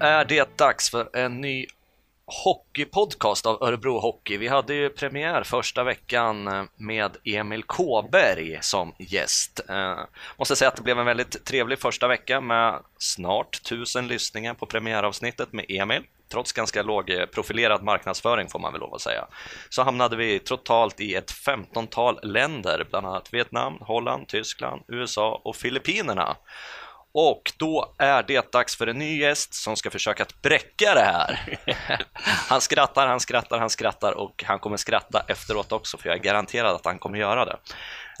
är det dags för en ny hockeypodcast av Örebro Hockey. Vi hade ju premiär första veckan eh, med Emil Kåberg som gäst. Eh, måste säga att det blev en väldigt trevlig första vecka med snart tusen lyssningar på premiäravsnittet med Emil. Trots ganska lågprofilerad eh, marknadsföring får man väl lov att säga. Så hamnade vi totalt i ett femtontal länder, bland annat Vietnam, Holland, Tyskland, USA och Filippinerna. Och då är det dags för en ny gäst som ska försöka att bräcka det här. Han skrattar, han skrattar, han skrattar och han kommer skratta efteråt också för jag är garanterad att han kommer göra det.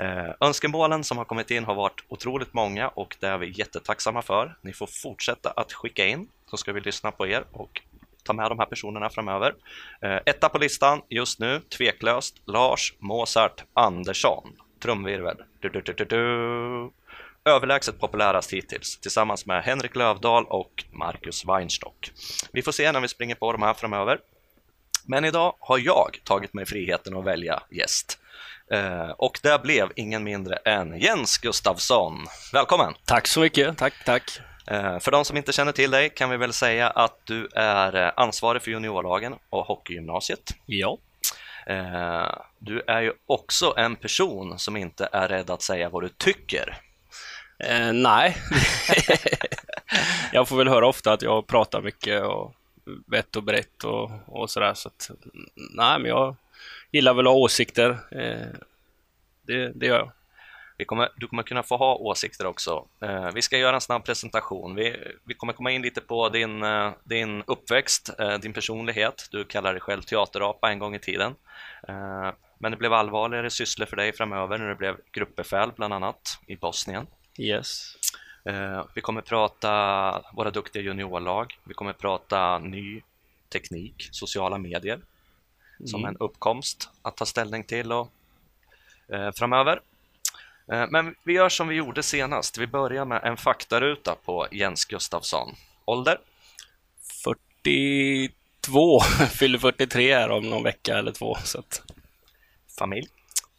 Eh, önskemålen som har kommit in har varit otroligt många och det är vi jättetacksamma för. Ni får fortsätta att skicka in så ska vi lyssna på er och ta med de här personerna framöver. Eh, etta på listan just nu, tveklöst, Lars Mozart Andersson. Trumvirvel. Du, du, du, överlägset populärast hittills tillsammans med Henrik Lövdahl och Marcus Weinstock. Vi får se när vi springer på de här framöver. Men idag har jag tagit mig friheten att välja gäst. Eh, och det blev ingen mindre än Jens Gustafsson. Välkommen! Tack så mycket, tack, tack! Eh, för de som inte känner till dig kan vi väl säga att du är eh, ansvarig för juniorlagen och hockeygymnasiet. Ja. Du är ju också en person som inte är rädd att säga vad du tycker. Eh, nej, jag får väl höra ofta att jag pratar mycket och vett och brett och, och sådär. Så att, nej, men jag gillar väl att ha åsikter. Eh, det, det gör jag. Vi kommer, du kommer kunna få ha åsikter också. Eh, vi ska göra en snabb presentation. Vi, vi kommer komma in lite på din, eh, din uppväxt, eh, din personlighet. Du kallar dig själv teaterapa en gång i tiden. Eh, men det blev allvarligare sysslor för dig framöver när du blev gruppbefäl bland annat i Bosnien. Yes. Eh, vi kommer prata våra duktiga juniorlag. Vi kommer prata ny teknik, sociala medier mm. som en uppkomst att ta ställning till och, eh, framöver. Eh, men vi gör som vi gjorde senast. Vi börjar med en faktaruta på Jens Gustafsson. Ålder? 42, fyller 43 här om någon vecka eller två. Så att... Familj?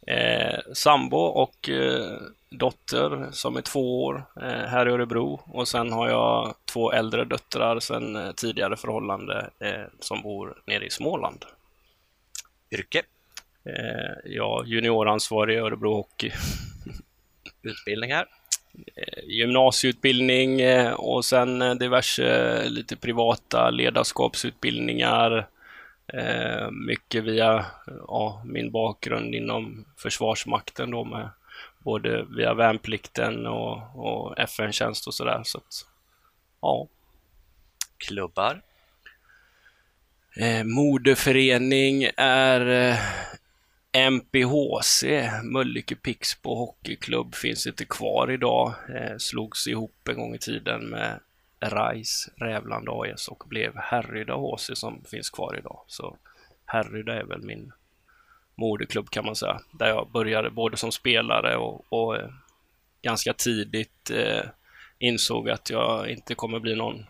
Eh, sambo och eh, dotter som är två år eh, här i Örebro och sen har jag två äldre döttrar sen eh, tidigare förhållande eh, som bor nere i Småland. Yrke? Ja, junioransvarig i Örebro Hockey. Utbildningar? gymnasieutbildning och sen diverse lite privata ledarskapsutbildningar mycket via ja, min bakgrund inom Försvarsmakten då med både via värnplikten och, och FN-tjänst och sådär. Så att, ja. Klubbar? Eh, modeförening är eh, MPHC, Mölnlycke Pixbo Hockeyklubb, finns inte kvar idag. Eh, slogs ihop en gång i tiden med RISE, Rävland AS och blev Härryda HC som finns kvar idag. Så Härryda är väl min moderklubb kan man säga, där jag började både som spelare och, och eh, ganska tidigt eh, insåg att jag inte kommer bli någon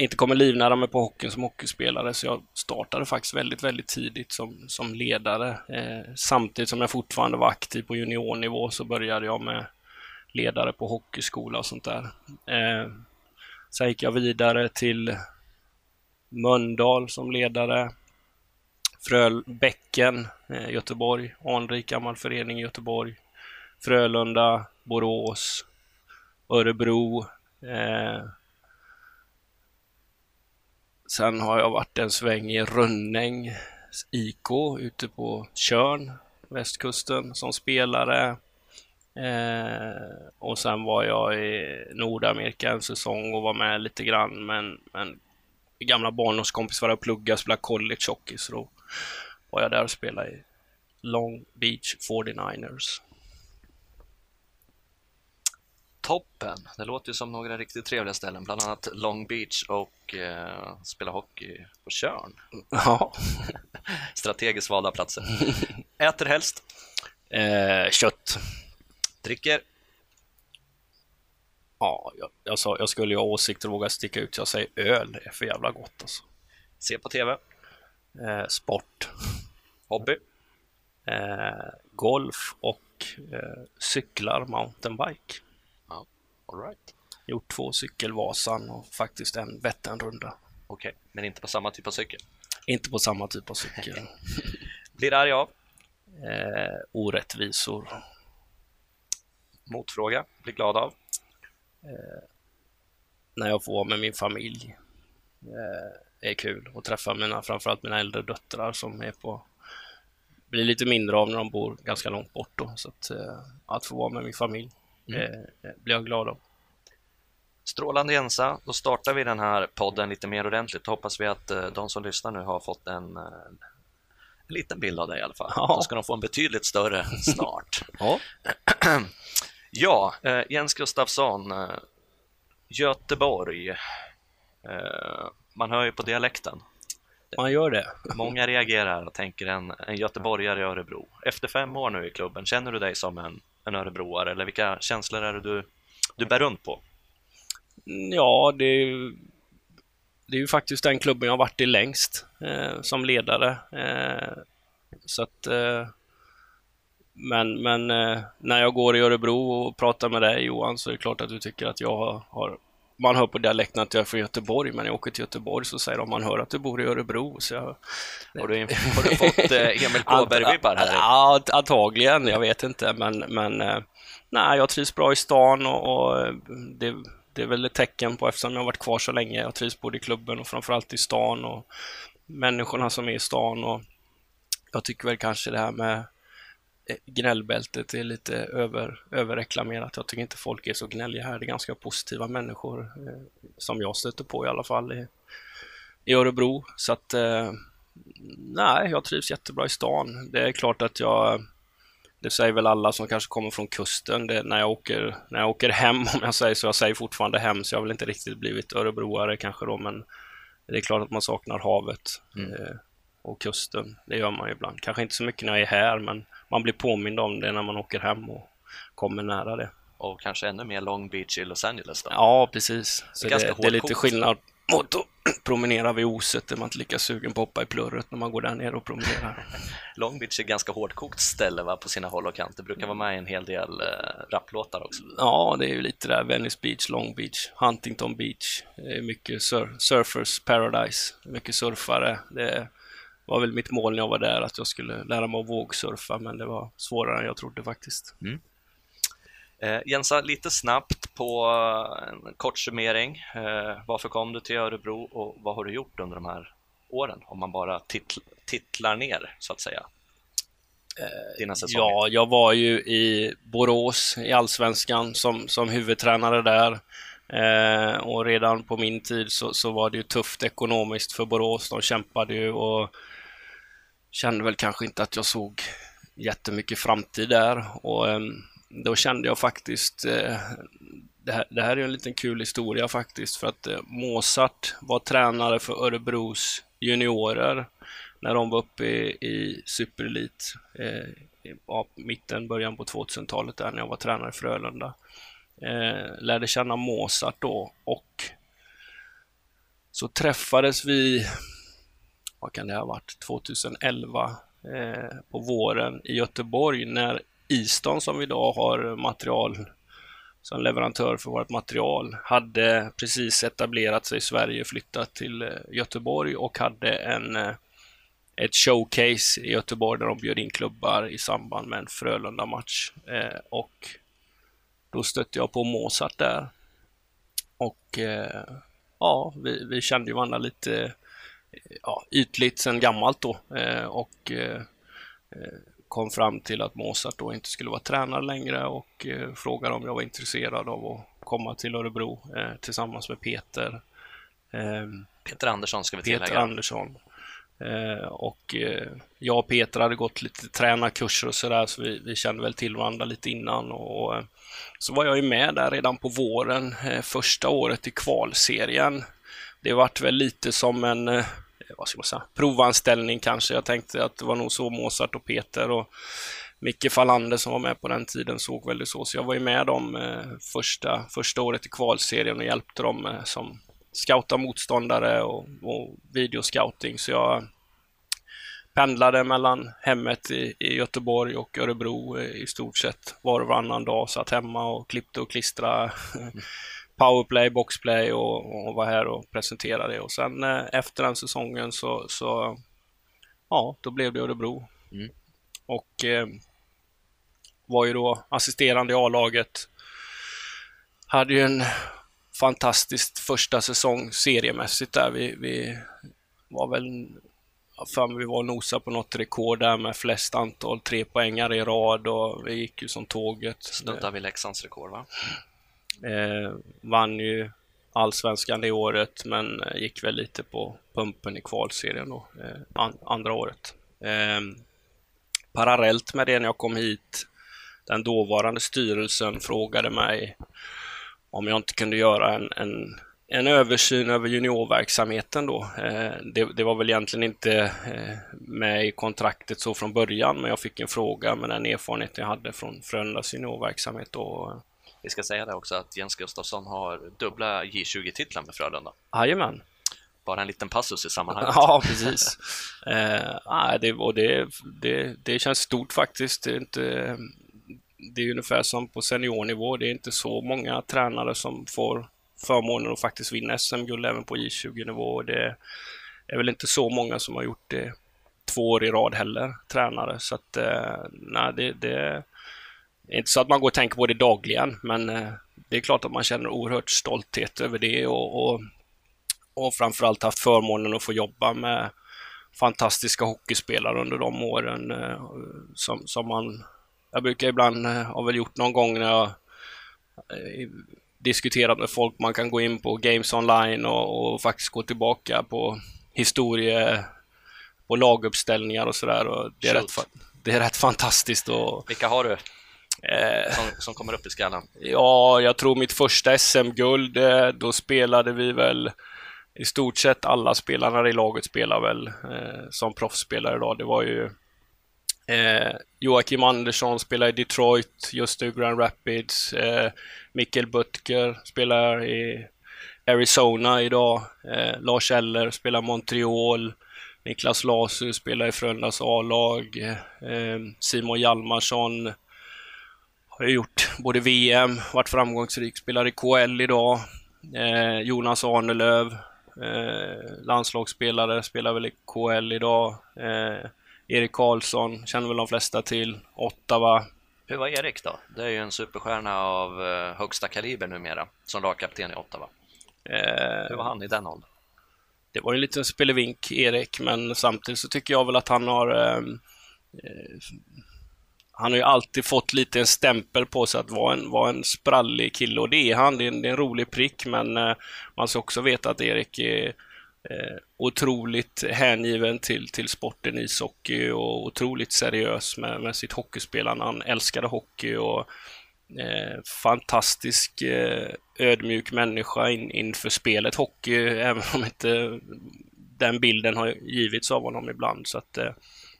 inte kommer livnära mig på hockeyn som hockeyspelare, så jag startade faktiskt väldigt, väldigt tidigt som, som ledare. Eh, samtidigt som jag fortfarande var aktiv på juniornivå så började jag med ledare på hockeyskola och sånt där. Eh, Sen gick jag vidare till Mölndal som ledare. Frölbäcken, eh, Göteborg, anrik gammal förening i Göteborg. Frölunda, Borås, Örebro. Eh, sen har jag varit en sväng i Rönnäng IK, ute på Körn, västkusten, som spelare. Eh, och sen var jag i Nordamerika en säsong och var med lite grann, men, men gamla barndomskompis var där och pluggade, spelade college hockey, så då var jag där och spelade i Long Beach 49ers. Toppen! Det låter ju som några riktigt trevliga ställen, bland annat Long Beach och eh, spela hockey på Tjörn. Ja. Strategiskt valda platser. Äter helst? Eh, kött. Dricker? Ja, jag, jag, sa, jag skulle ju ha åsikter och våga sticka ut. Jag säger öl, det är för jävla gott alltså. Se på TV? Eh, sport. Hobby? Eh, golf och eh, cyklar mountainbike. Ja, all right. gjort två cykelvasan och faktiskt en Vätternrunda. Okej, men inte på samma typ av cykel? Inte på samma typ av cykel. Blir arg av? Eh, orättvisor. Motfråga, blir glad av? När jag får vara med min familj. Eh, är kul och träffa mina, framförallt mina äldre döttrar som är på blir lite mindre av när de bor ganska långt bort då. Så att, eh, att få vara med min familj Mm. eh, blir jag glad av. Strålande Jensa, då startar vi den här podden lite mer ordentligt. Då hoppas vi att eh, de som lyssnar nu har fått en, eh, en liten bild av dig i alla fall. Ja. Då ska de få en betydligt större snart. Ja. ja, eh, Jens Gustafsson, eh, Göteborg. Man hör ju på dialekten. Man gör det. Många reagerar och tänker en, en göteborgare i Örebro. Efter fem år nu i klubben, känner du dig som en, en örebroare eller vilka känslor är det du, du bär runt på? Ja, det är, ju, det är ju faktiskt den klubben jag har varit i längst eh, som ledare. Eh, så att, eh, men men eh, när jag går i Örebro och pratar med dig Johan så är det klart att du tycker att jag har, har man hör på dialekten att jag är från Göteborg, men när jag åker till Göteborg så säger de man hör att du bor i Örebro. Så jag, Har du, har du fått eh, Emil Kåberg-vibbar här? Ja, ant- antagligen. Jag vet inte, men, men eh, nej, jag trivs bra i stan och, och eh, det, det är väl ett tecken på eftersom jag har varit kvar så länge. Jag trivs både i klubben och framförallt i stan och människorna som är i stan och jag tycker väl kanske det här med gnällbältet är lite över, överreklamerat. Jag tycker inte folk är så gnälliga här. Det är ganska positiva människor eh, som jag stöter på i alla fall i, i Örebro. Så att eh, nej, jag trivs jättebra i stan. Det är klart att jag det säger väl alla som kanske kommer från kusten. Det, när, jag åker, när jag åker hem, om jag säger så, jag säger fortfarande hem, så jag har väl inte riktigt blivit örebroare kanske då, men det är klart att man saknar havet Mm. eh, och kusten. Det gör man ju ibland. Kanske inte så mycket när jag är här, men man blir påmind om det när man åker hem och kommer nära det. Och kanske ännu mer Long Beach i Los Angeles då? Ja, precis. Så Det är det, det är lite skillnad mot att promenera vid Oset, där man inte är lika sugen på att hoppa i plurret när man går där nere och promenerar. Long Beach är ett ganska hårdkokt ställe va, på sina håll och kanter. Brukar vara med i en hel del eh, rapplåtar också. Ja, det är ju lite där. Venice Beach, Long Beach, Huntington Beach. Det är mycket sur surfers paradise. Mycket surfare. Det var väl mitt mål när jag var där, att jag skulle lära mig att vågsurfa, men det var svårare än jag trodde faktiskt. Eh, Jensa, lite snabbt på eh, en kort summering. Eh, varför kom du till Örebro och vad har du gjort under de här åren? Om man bara titl titlar ner, så att säga. Dina säsonger. Ja, jag var ju i Borås i Allsvenskan som, som huvudtränare där. Eh, och redan på min tid så, så var det ju tufft ekonomiskt för Borås. De kämpade ju och kände väl kanske inte att jag såg jättemycket framtid där. Och ehm, då kände jag faktiskt eh, det här, det här är en liten kul historia faktiskt för att eh, Mozart var tränare för Örebros juniorer när de var uppe i, i superelit eh, i mitten, början på 2000-talet där när jag var tränare för Frölunda. Eh, lärde känna Mozart då och så träffades vi, vad kan det ha varit, 2011 eh, på våren i Göteborg när Easton som vi idag har material som leverantör för vårt material hade precis etablerat sig i Sverige, flyttat till eh, Göteborg och hade en eh, ett showcase i Göteborg där de bjöd in klubbar i samband med en Frölunda-match. Eh, och då stötte jag på Mozart där. Och eh, ja, vi, vi kände ju varandra lite eh, ja, ytligt sedan gammalt då. Eh, och eh, eh, kom fram till att Mozart då inte skulle vara tränare längre och frågade om jag var intresserad av att komma till Örebro tillsammans med Peter. Ehm, Peter Andersson ska vi Peter tillägga. Andersson. Eh, och jag och Peter hade gått lite tränarkurser och sådär, så vi, vi kände väl till varandra lite innan. Och, så var jag ju med där redan på våren, första året i kvalserien. Det vart väl lite som en, eh, vad ska man säga, provanställning kanske. Jag tänkte att det var nog så Mozart och Peter och Micke Fallander som var med på den tiden såg väl det så. Så jag var ju med dem eh, första, första året i kvalserien och hjälpte dem eh, som scouta motståndare och, och videoscouting. Så jag pendlade mellan hemmet i, i Göteborg och Örebro i stort sett var och varannan dag. Satt hemma och klippte och klistrade powerplay, boxplay och, och var här och presenterade det. Och sen eh, efter den säsongen så, så ja, då blev det Örebro. Mm. Och eh, var ju då assisterande i A-laget. Hade ju en fantastisk första säsong seriemässigt där. Vi, vi var väl för vi var och nosade på något rekord där med flest antal trepoängare i rad och vi gick ju som tåget. Snuddar vid Leksands rekord va? Eh, vann ju allsvenskan det året men eh, gick väl lite på pumpen i kvalserien då, eh, an, andra året. Eh, parallellt med det när jag kom hit, den dåvarande styrelsen frågade mig om jag inte kunde göra en, en, en översyn över juniorverksamheten då. Eh, det, det, var väl egentligen inte eh, med i kontraktet så från början, men jag fick en fråga med den erfarenheten jag hade från Frölundas juniorverksamhet. Och, vi ska säga det också att Jens Gustafsson har dubbla J20-titlar med Frölunda. Jajamän. Bara en liten passus i sammanhanget. Ja, precis. eh, det, och det, det, det känns stort faktiskt. Det är, inte, det är ungefär som på seniornivå. Det är inte så många tränare som får förmånen att faktiskt vinna SM-guld även på J20-nivå. Det är väl inte så många som har gjort det två år i rad heller, tränare. Så att, eh, nej, det, det inte så att man går och tänker på det dagligen, men eh, det är klart att man känner oerhört stolthet över det och, och, och framförallt haft förmånen att få jobba med fantastiska hockeyspelare under de åren eh, som, som man... Jag brukar ibland, har väl gjort någon gång när jag diskuterat med folk. Man kan gå in på Games Online och, och faktiskt gå tillbaka på historie och laguppställningar och sådär. Det, är rätt, det är rätt fantastiskt. Och, Vilka har du eh, som, som kommer upp i skallen? Ja, jag tror mitt första SM-guld, eh, då spelade vi väl i stort sett alla spelarna i laget spelar väl eh, som proffsspelare idag. Det var ju Eh, Joakim Andersson spelar i Detroit, just nu Grand Rapids. Eh, Mikkel Butker spelar i Arizona idag. Eh, Lars Eller spelar Montreal. Niklas Lasu spelar i Frölundas A-lag. Eh, Simon Hjalmarsson har gjort både VM, varit framgångsrik, spelar i KL idag. Eh, Jonas Arnelöv, eh, landslagsspelare, spelar väl i KL idag. Eh, Erik Karlsson känner väl de flesta till. Ottawa. Hur var Erik då? Det är ju en superstjärna av eh, högsta kaliber numera, som lagkapten i Ottawa. Eh, Hur var han i den åldern? Det var ju en liten spelevink, Erik, men samtidigt så tycker jag väl att han har eh, han har ju alltid fått lite en stämpel på sig att vara en, vara en sprallig kille och det är han. Det är en, det är en rolig prick men eh, man ska också veta att Erik är eh, otroligt hängiven till, till sporten ishockey och otroligt seriös med, med sitt hockeyspelande. Han älskade hockey och eh, fantastisk eh, ödmjuk människa in, inför spelet hockey, även om inte den bilden har givits av honom ibland. Så att, eh,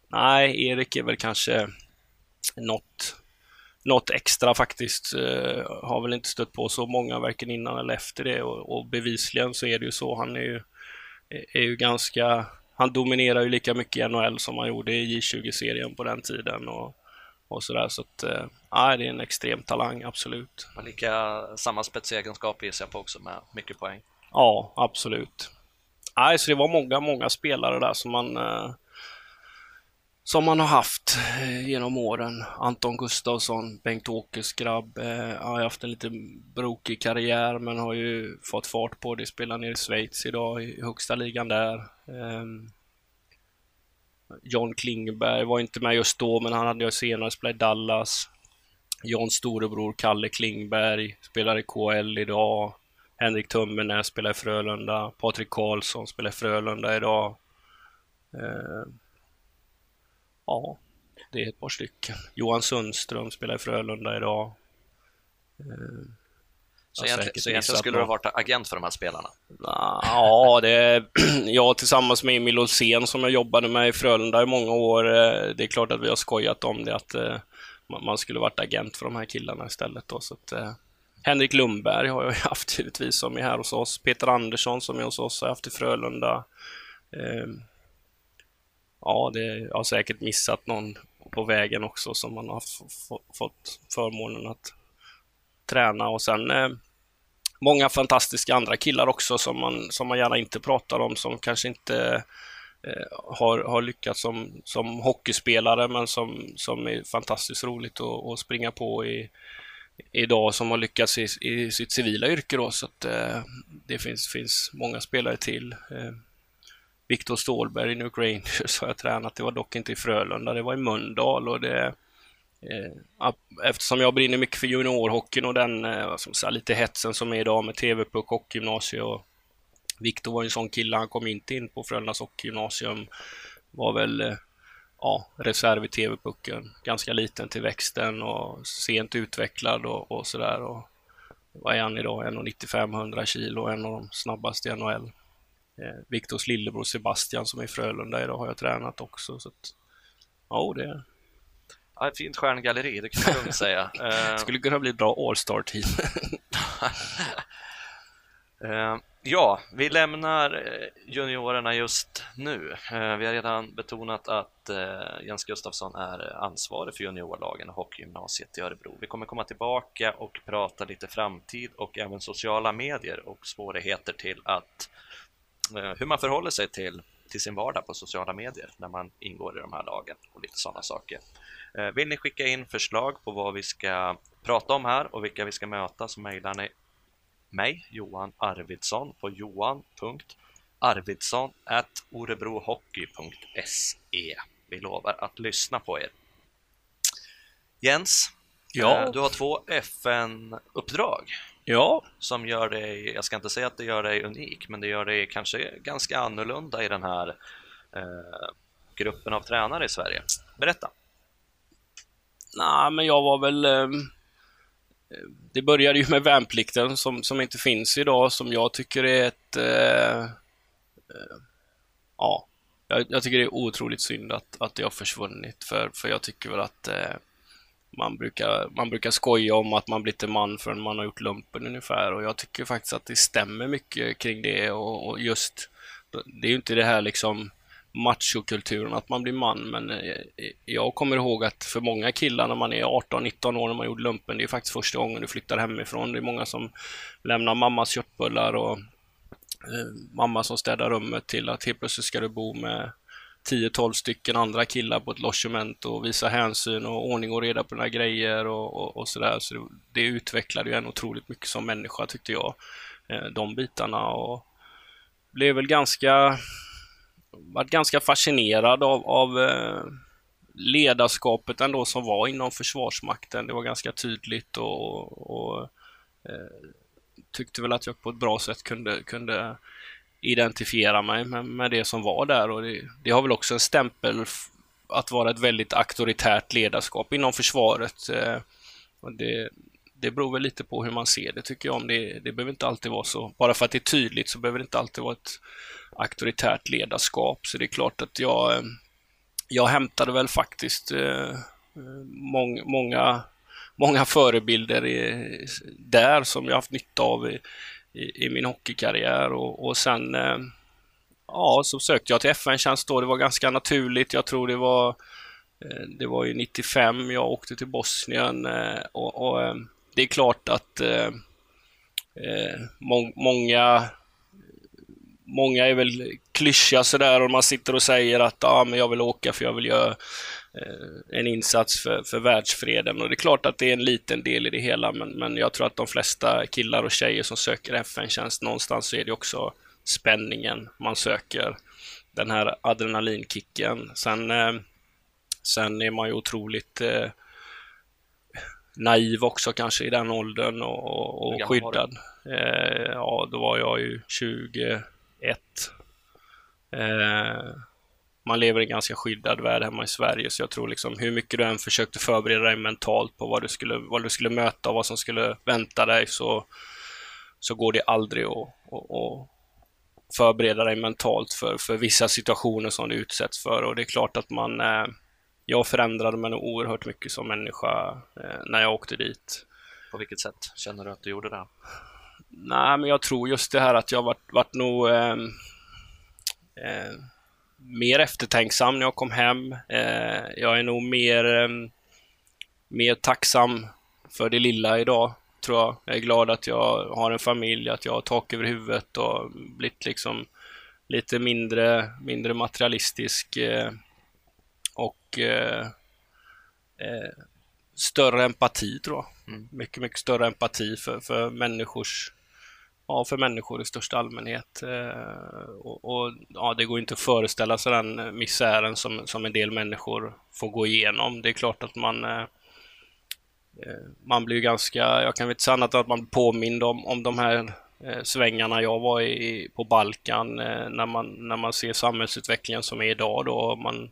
nej, Erik är väl kanske något, något extra faktiskt. Eh, har väl inte stött på så många varken innan eller efter det och, och bevisligen så är det ju så. Han är ju är ju ganska... Han dominerar ju lika mycket i NHL som han gjorde i J20-serien på den tiden och, och sådär. Så att, äh, det är en extrem talang, absolut. Och lika samma spetsegenskap gissar jag på också med mycket poäng. Ja, absolut. Nej, så det var många, många spelare där som man äh, som man har haft eh, genom åren. Anton Gustafsson, Bengt-Åkes grabb, eh, har haft en lite brokig karriär men har ju fått fart på det. Spelar nere i Schweiz idag i högsta ligan där. Eh, John Klingberg var inte med just då men han hade ju senare spelat i Dallas. Johns storebror Kalle Klingberg spelar i KL idag. Henrik Tömmernes spelar i Frölunda. Patrik Karlsson spelar i Frölunda idag. Eh, Ja, det är ett par stycken. Johan Sundström spelar i Frölunda idag. Eh, så egentligen, så egentligen skulle du ha varit agent för de här spelarna? Ja, det är jag tillsammans med Emil Olsén som jag jobbade med i Frölunda i många år. Eh, det är klart att vi har skojat om det, att eh, man skulle varit agent för de här killarna istället. Då, så att, Henrik Lundberg har jag haft givetvis som är här hos oss. Peter Andersson som är hos oss har jag haft i Frölunda ja, det, jag har säkert missat någon på vägen också som man har fått förmånen att träna och sen eh, många fantastiska andra killar också som man, som man gärna inte pratar om, som kanske inte eh, har, har lyckats som, som hockeyspelare, men som, som är fantastiskt roligt att, att springa på i, idag som har lyckats i, i sitt civila yrke. Då, så att, eh, det finns, finns många spelare till. Eh, Viktor Stålberg i New Rangers har jag tränat. Det var dock inte i Frölunda, det var i Mölndal. Och det, eh, eftersom jag brinner mycket för juniorhockeyn och den eh, säga, lite hetsen som är idag med TV-puck, hockeygymnasium och Viktor var en sån kille, han kom inte in på Frölundas hockeygymnasium. Var väl eh, ja, reserv i TV-pucken. Ganska liten till växten och sent utvecklad och, och sådär. Vad är han idag? 1,95 100 kilo, en av de snabbaste i NHL. Eh, Viktors lillebror Sebastian som är i Frölunda idag har jag tränat också. Så att, ja, det... Ja, ett fint stjärngalleri, det kan man lugnt säga. Eh, skulle kunna bli ett bra All-star-team. Eh, ja, vi lämnar eh, juniorerna just nu. Vi har redan betonat att Jens Gustafsson är ansvarig för juniorlagen och hockeygymnasiet i Örebro. Vi kommer komma tillbaka och prata lite framtid och även sociala medier och svårigheter till att hur man förhåller sig till, till sin vardag på sociala medier när man ingår i de här lagen och lite sådana saker. Vill ni skicka in förslag på vad vi ska prata om här och vilka vi ska möta så mejlar ni mig, Johan Arvidsson, på johan.arvidsson orebrohockey.se. Vi lovar att lyssna på er. Jens, ja. Eh, du har två FN-uppdrag. Ja. Som gör dig, jag ska inte säga att det gör dig unik, men det gör dig kanske ganska annorlunda i den här eh, gruppen av tränare i Sverige. Berätta. Nej, men jag var väl eh det började ju med värnplikten som, som inte finns idag, som jag tycker är ett... Eh, eh, ja, jag, jag, tycker det är otroligt synd att, att det har försvunnit, för, för jag tycker väl att eh, man, brukar, man brukar skoja om att man blir inte man förrän man har gjort lumpen ungefär, och jag tycker faktiskt att det stämmer mycket kring det, och, och just... Det är ju inte det här liksom machokulturen att man blir man, men eh, jag kommer ihåg att för många killar när man är 18-19 år när man gjorde lumpen, det är faktiskt första gången du flyttar hemifrån. Det är många som lämnar mammas köttbullar och eh, mamma som städar rummet till att helt plötsligt ska du bo med 10-12 stycken andra killar på ett logement och visa hänsyn och ordning och reda på dina grejer och, och, och sådär. Så det, det utvecklade ju en otroligt mycket som människa tyckte jag, eh, de bitarna och blev väl ganska varit ganska fascinerad av, av eh, ledarskapet ändå som var inom Försvarsmakten. Det var ganska tydligt och, och och tyckte väl att jag på ett bra sätt kunde, kunde identifiera mig med, med det som var där och det, det, har väl också en stämpel att vara ett väldigt auktoritärt ledarskap inom försvaret. Eh, och det, det beror väl lite på hur man ser det tycker jag. Om det, det behöver inte alltid vara så. Bara för att det är tydligt så behöver det inte alltid vara ett auktoritärt ledarskap. Så det är klart att jag, eh, jag hämtade väl faktiskt eh, mång, många, många förebilder i, där som jag haft nytta av i, i, i min hockeykarriär och, och sen eh, ja, så sökte jag till FN-tjänst då. Det var ganska naturligt. Jag tror det var eh, det var ju 95 jag åkte till Bosnien eh, och, och eh, det är klart att eh, må många många är väl klyschiga sådär och man sitter och säger att ah, men jag vill åka för jag vill göra en insats för, för världsfreden. Och det är klart att det är en liten del i det hela, men, men jag tror att de flesta killar och tjejer som söker FN-tjänst, någonstans så är det också spänningen man söker. Den här adrenalinkicken. Sen, eh, sen är man ju otroligt eh, naiv också kanske i den åldern och, och skyddad. Eh, ja, då var jag ju 20 ett. Eh, man lever i en ganska skyddad värld hemma i Sverige, så jag tror liksom hur mycket du än försökte förbereda dig mentalt på vad du skulle, vad du skulle möta och vad som skulle vänta dig, så, så går det aldrig att, att, att förbereda dig mentalt för, för vissa situationer som du utsätts för. Och det är klart att man... Eh, jag förändrade mig nog oerhört mycket som människa eh, när jag åkte dit. På vilket sätt känner du att du gjorde det? Nej, men jag tror just det här att jag varit, varit nog eh, eh, mer eftertänksam när jag kom hem. Eh, jag är nog mer, ehm, mer tacksam för det lilla idag, tror jag. Jag är glad att jag har en familj, att jag har tak över huvudet och blivit liksom lite mindre, mindre materialistisk eh, och eh, större empati tror jag. Mm. Mycket, mycket större empati för, för människors ja, för människor i största allmänhet. Eh, och, och, ja, det går inte att föreställa sig den misären som, som en del människor får gå igenom. Det är klart att man eh, eh man blir ganska, jag kan inte säga annat än att man påminner om, om de här svängarna jag var i på Balkan när, man, när man ser samhällsutvecklingen som är idag. Då man,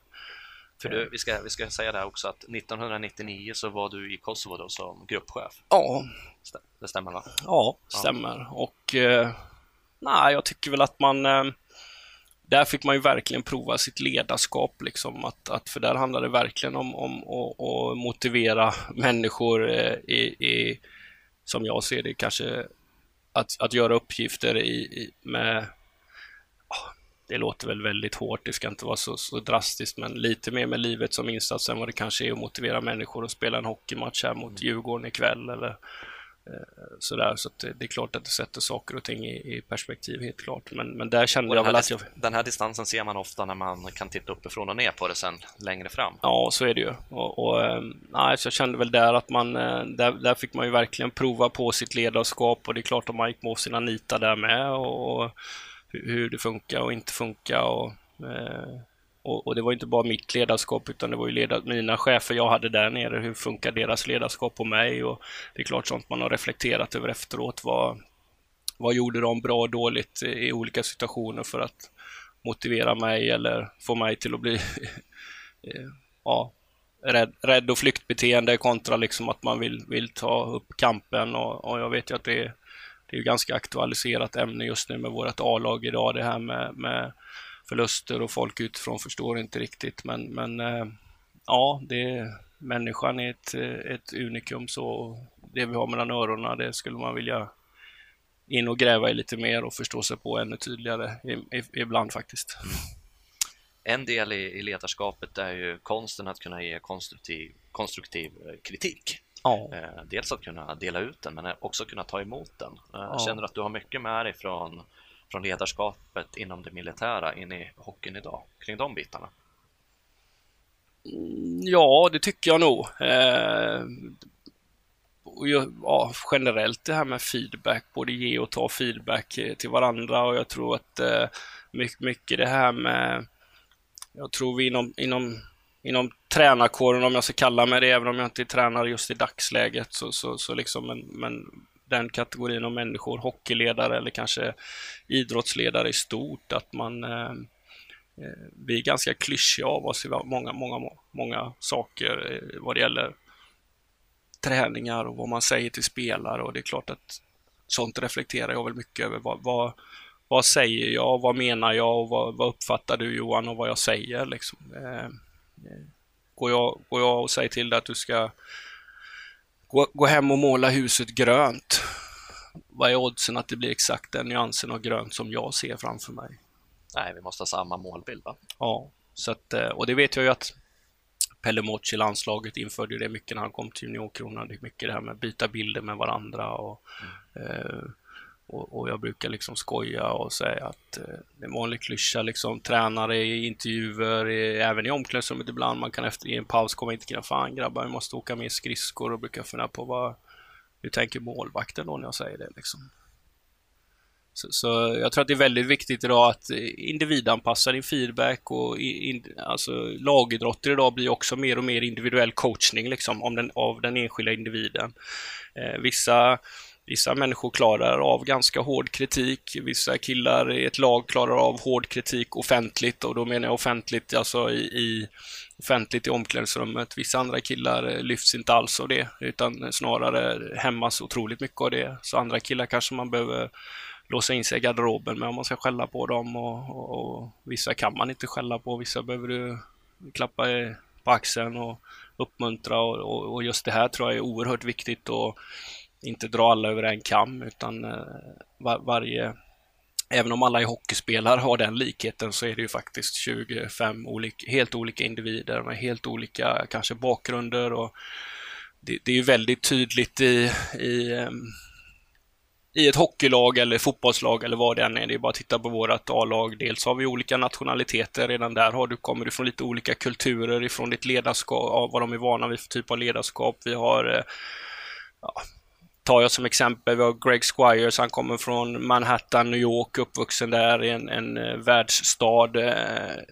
för du, vi, ska, vi ska säga det också att 1999 så var du i Kosovo då som gruppchef. Ja. Det stämmer va? Ja, stämmer. Och eh, nej, jag tycker väl att man eh, där fick man ju verkligen prova sitt ledarskap, liksom, att, att, för där handlar det verkligen om, om att motivera människor eh, i, i, som jag ser det, kanske att, att göra uppgifter i, i med det låter väl väldigt hårt, det ska inte vara så, så, drastiskt, men lite mer med livet som insats än vad det kanske är att motivera människor att spela en hockeymatch här mot mm. Djurgården ikväll eller sådär. Så det, det, är klart att det sätter saker och ting i, i perspektiv, helt klart. Men, men där kände jag väl att jag... Den här distansen ser man ofta när man kan titta uppifrån och ner på det sen längre fram. Ja, så är det ju. Och, och eh, nej, så jag kände väl där att man, eh, där, där fick man ju verkligen prova på sitt ledarskap och det är klart att man gick på sina nitar där med. och, och hur det funkar och inte funkar. Och, eh, och, och, det var inte bara mitt ledarskap utan det var ju leda, mina chefer jag hade där nere. Hur funkar deras ledarskap på mig? Och det är klart sånt man har reflekterat över efteråt. Vad, vad gjorde de bra och dåligt i olika situationer för att motivera mig eller få mig till att bli eh, ja, rädd, rädd och flyktbeteende kontra liksom att man vill, vill ta upp kampen och, och jag vet ju att det är det är ganska aktualiserat ämne just nu med vårt A-lag idag, det här med, med förluster och folk utifrån förstår inte riktigt. Men, men eh, ja, det, människan är ett, ett unikum så det vi har mellan öronen, det skulle man vilja in och gräva i lite mer och förstå sig på ännu tydligare ibland faktiskt. En del i, i ledarskapet är ju konsten att kunna ge konstruktiv, konstruktiv kritik. Ja. Eh, dels att kunna dela ut den men också kunna ta emot den. Eh, ja. Känner att du har mycket med dig från, från ledarskapet inom det militära in i hockeyn idag, kring de bitarna? Mm, ja, det tycker jag nog. Eh, ja, generellt det här med feedback, både ge och ta feedback eh, till varandra och jag tror att eh, mycket det här med, jag tror vi inom, inom inom tränarkåren, om jag ska kalla mig det, även om jag inte är tränare just i dagsläget, så, så, så liksom, men, men den kategorin av människor, hockeyledare eller kanske idrottsledare i stort, att man eh, eh vi är ganska klyschiga av oss i många, många, många saker eh, vad det gäller träningar och vad man säger till spelare och det är klart att sånt reflekterar jag väl mycket över. Vad, vad, vad säger jag? Vad menar jag? Och vad, vad uppfattar du Johan och vad jag säger? Liksom. Eh, eh Går jag, går jag och säger till dig att du ska gå, gå hem och måla huset grönt, vad är oddsen att det blir exakt den nyansen av grönt som jag ser framför mig? Nej, vi måste ha samma målbild va? Ja, så att, eh, och det vet jag ju att Pelle Moch i landslaget införde det mycket när han kom till juniorkronan. Det är mycket det här med att byta bilder med varandra och mm. eh, och, och, jag brukar liksom skoja och säga att eh, det är en vanlig klyscha, liksom, tränare i intervjuer, i, även i omklädningsrummet ibland, man kan efter i en paus komma in till fan grabbar, vi måste åka med skridskor och brukar fundera på vad, hur tänker målvakten då när jag säger det liksom. Så, så, jag tror att det är väldigt viktigt idag att individanpassa din feedback och in, alltså, lagidrotter idag blir också mer och mer individuell coachning liksom, om den, av den enskilda individen. Eh, vissa Vissa människor klarar av ganska hård kritik. Vissa killar i ett lag klarar av hård kritik offentligt och då menar jag offentligt alltså i, i offentligt i omklädningsrummet. Vissa andra killar eh, lyfts inte alls av det utan snarare hämmas otroligt mycket av det. Så andra killar kanske man behöver låsa in sig i garderoben med om man ska skälla på dem och, och, och vissa kan man inte skälla på. Vissa behöver du klappa eh, på axeln och uppmuntra och, och, just det här tror jag är oerhört viktigt och inte dra alla över en kam utan eh, var, varje Även om alla är hockeyspelare har den likheten så är det ju faktiskt 25 olika, helt olika individer med helt olika kanske bakgrunder och det, det är ju väldigt tydligt i, i, ehm, i ett hockeylag eller fotbollslag eller vad det än är. Det är bara att titta på vårt A-lag. Dels har vi olika nationaliteter. Redan där har du, kommer du från lite olika kulturer, ifrån ditt ledarskap, vad de är vana vid för typ av ledarskap. Vi har eh, ja, tar jag som exempel, vi har Greg Squires, han kommer från Manhattan, New York, uppvuxen där i en, en uh, världsstad. Uh,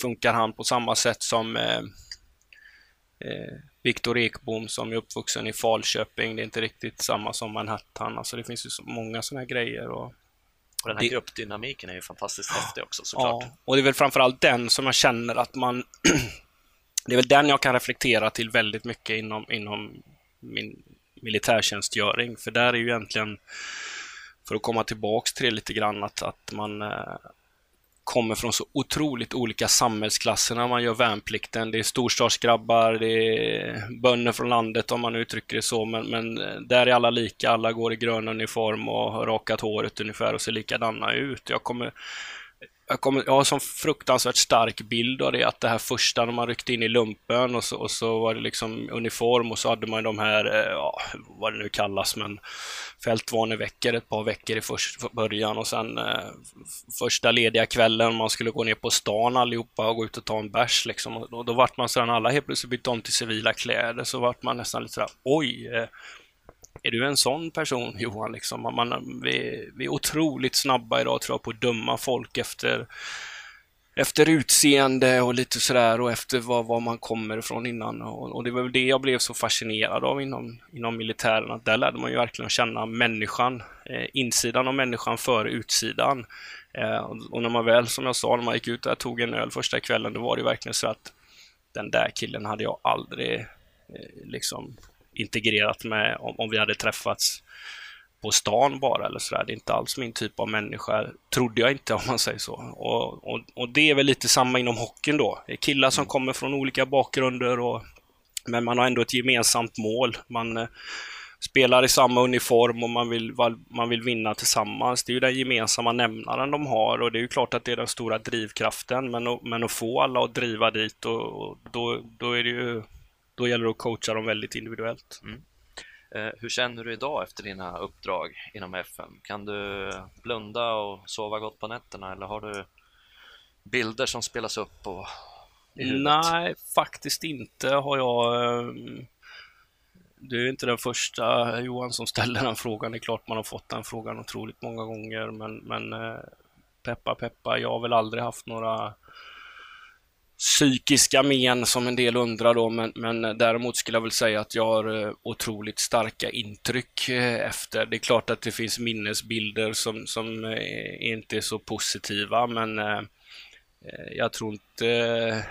funkar han på samma sätt som uh, Viktor Ekbom som är uppvuxen i Falköping. Det är inte riktigt samma som Manhattan. Alltså det finns ju så många sådana här grejer. Och, och den här det... gruppdynamiken är ju fantastiskt häftig också såklart. Ja, och det är väl framförallt den som jag känner att man... det är väl den jag kan reflektera till väldigt mycket inom, inom min militärtjänstgöring. För där är ju egentligen, för att komma tillbaks till det lite grann, att, att man eh, kommer från så otroligt olika samhällsklasser när man gör värnplikten. Det är storstadsgrabbar, det är bönder från landet om man uttrycker det så, men, men eh, där är alla lika. Alla går i grön uniform och har rakat håret ungefär och ser likadana ut. Jag kommer jag, kommer, jag har en sån fruktansvärt stark bild av det, att det här första när man ryckte in i lumpen och så, och så var det liksom uniform och så hade man de här, eh, ja, vad det nu kallas, men fältvaneveckor ett par veckor i först, början och sen eh, första lediga kvällen man skulle gå ner på stan allihopa och gå ut och ta en bärs liksom. Och då, då vart man sådär, alla helt plötsligt bytte om till civila kläder, så vart man nästan lite sådär, oj, eh, är du en sån person Johan? Liksom? Man, vi, vi är otroligt snabba idag tror jag på att döma folk efter, efter utseende och lite sådär och efter var, var man kommer ifrån innan. Och, och, det var väl det jag blev så fascinerad av inom, inom militären, att där lärde man ju verkligen känna människan, eh, insidan av människan före utsidan. Eh, och, när man väl, som jag sa, när man gick ut där och tog en öl första kvällen, då var det verkligen så att den där killen hade jag aldrig eh, liksom integrerat med om, om vi hade träffats på stan bara eller sådär. Det är inte alls min typ av människa, trodde jag inte om man säger så. Och, och, och det är väl lite samma inom hockeyn då. Det är killar som kommer från olika bakgrunder och men man har ändå ett gemensamt mål. Man eh, spelar i samma uniform och man vill, man vill vinna tillsammans. Det är ju den gemensamma nämnaren de har och det är ju klart att det är den stora drivkraften. Men, men att få alla att driva dit och, och då, då är det ju då gäller det att coacha dem väldigt individuellt. Mm. Eh, hur känner du idag efter dina uppdrag inom FM? Kan du blunda och sova gott på nätterna eller har du bilder som spelas upp och Nej, faktiskt inte har jag. Ehm, du är inte den första Johan som ställer den frågan. Det är klart man har fått den frågan otroligt många gånger, men, men eh, peppa peppa, jag har väl aldrig haft några psykiska men som en del undrar då, men, men däremot skulle jag väl säga att jag har eh, otroligt starka intryck eh, efter. Det är klart att det finns minnesbilder som, som eh, inte är så positiva, men jag tror inte...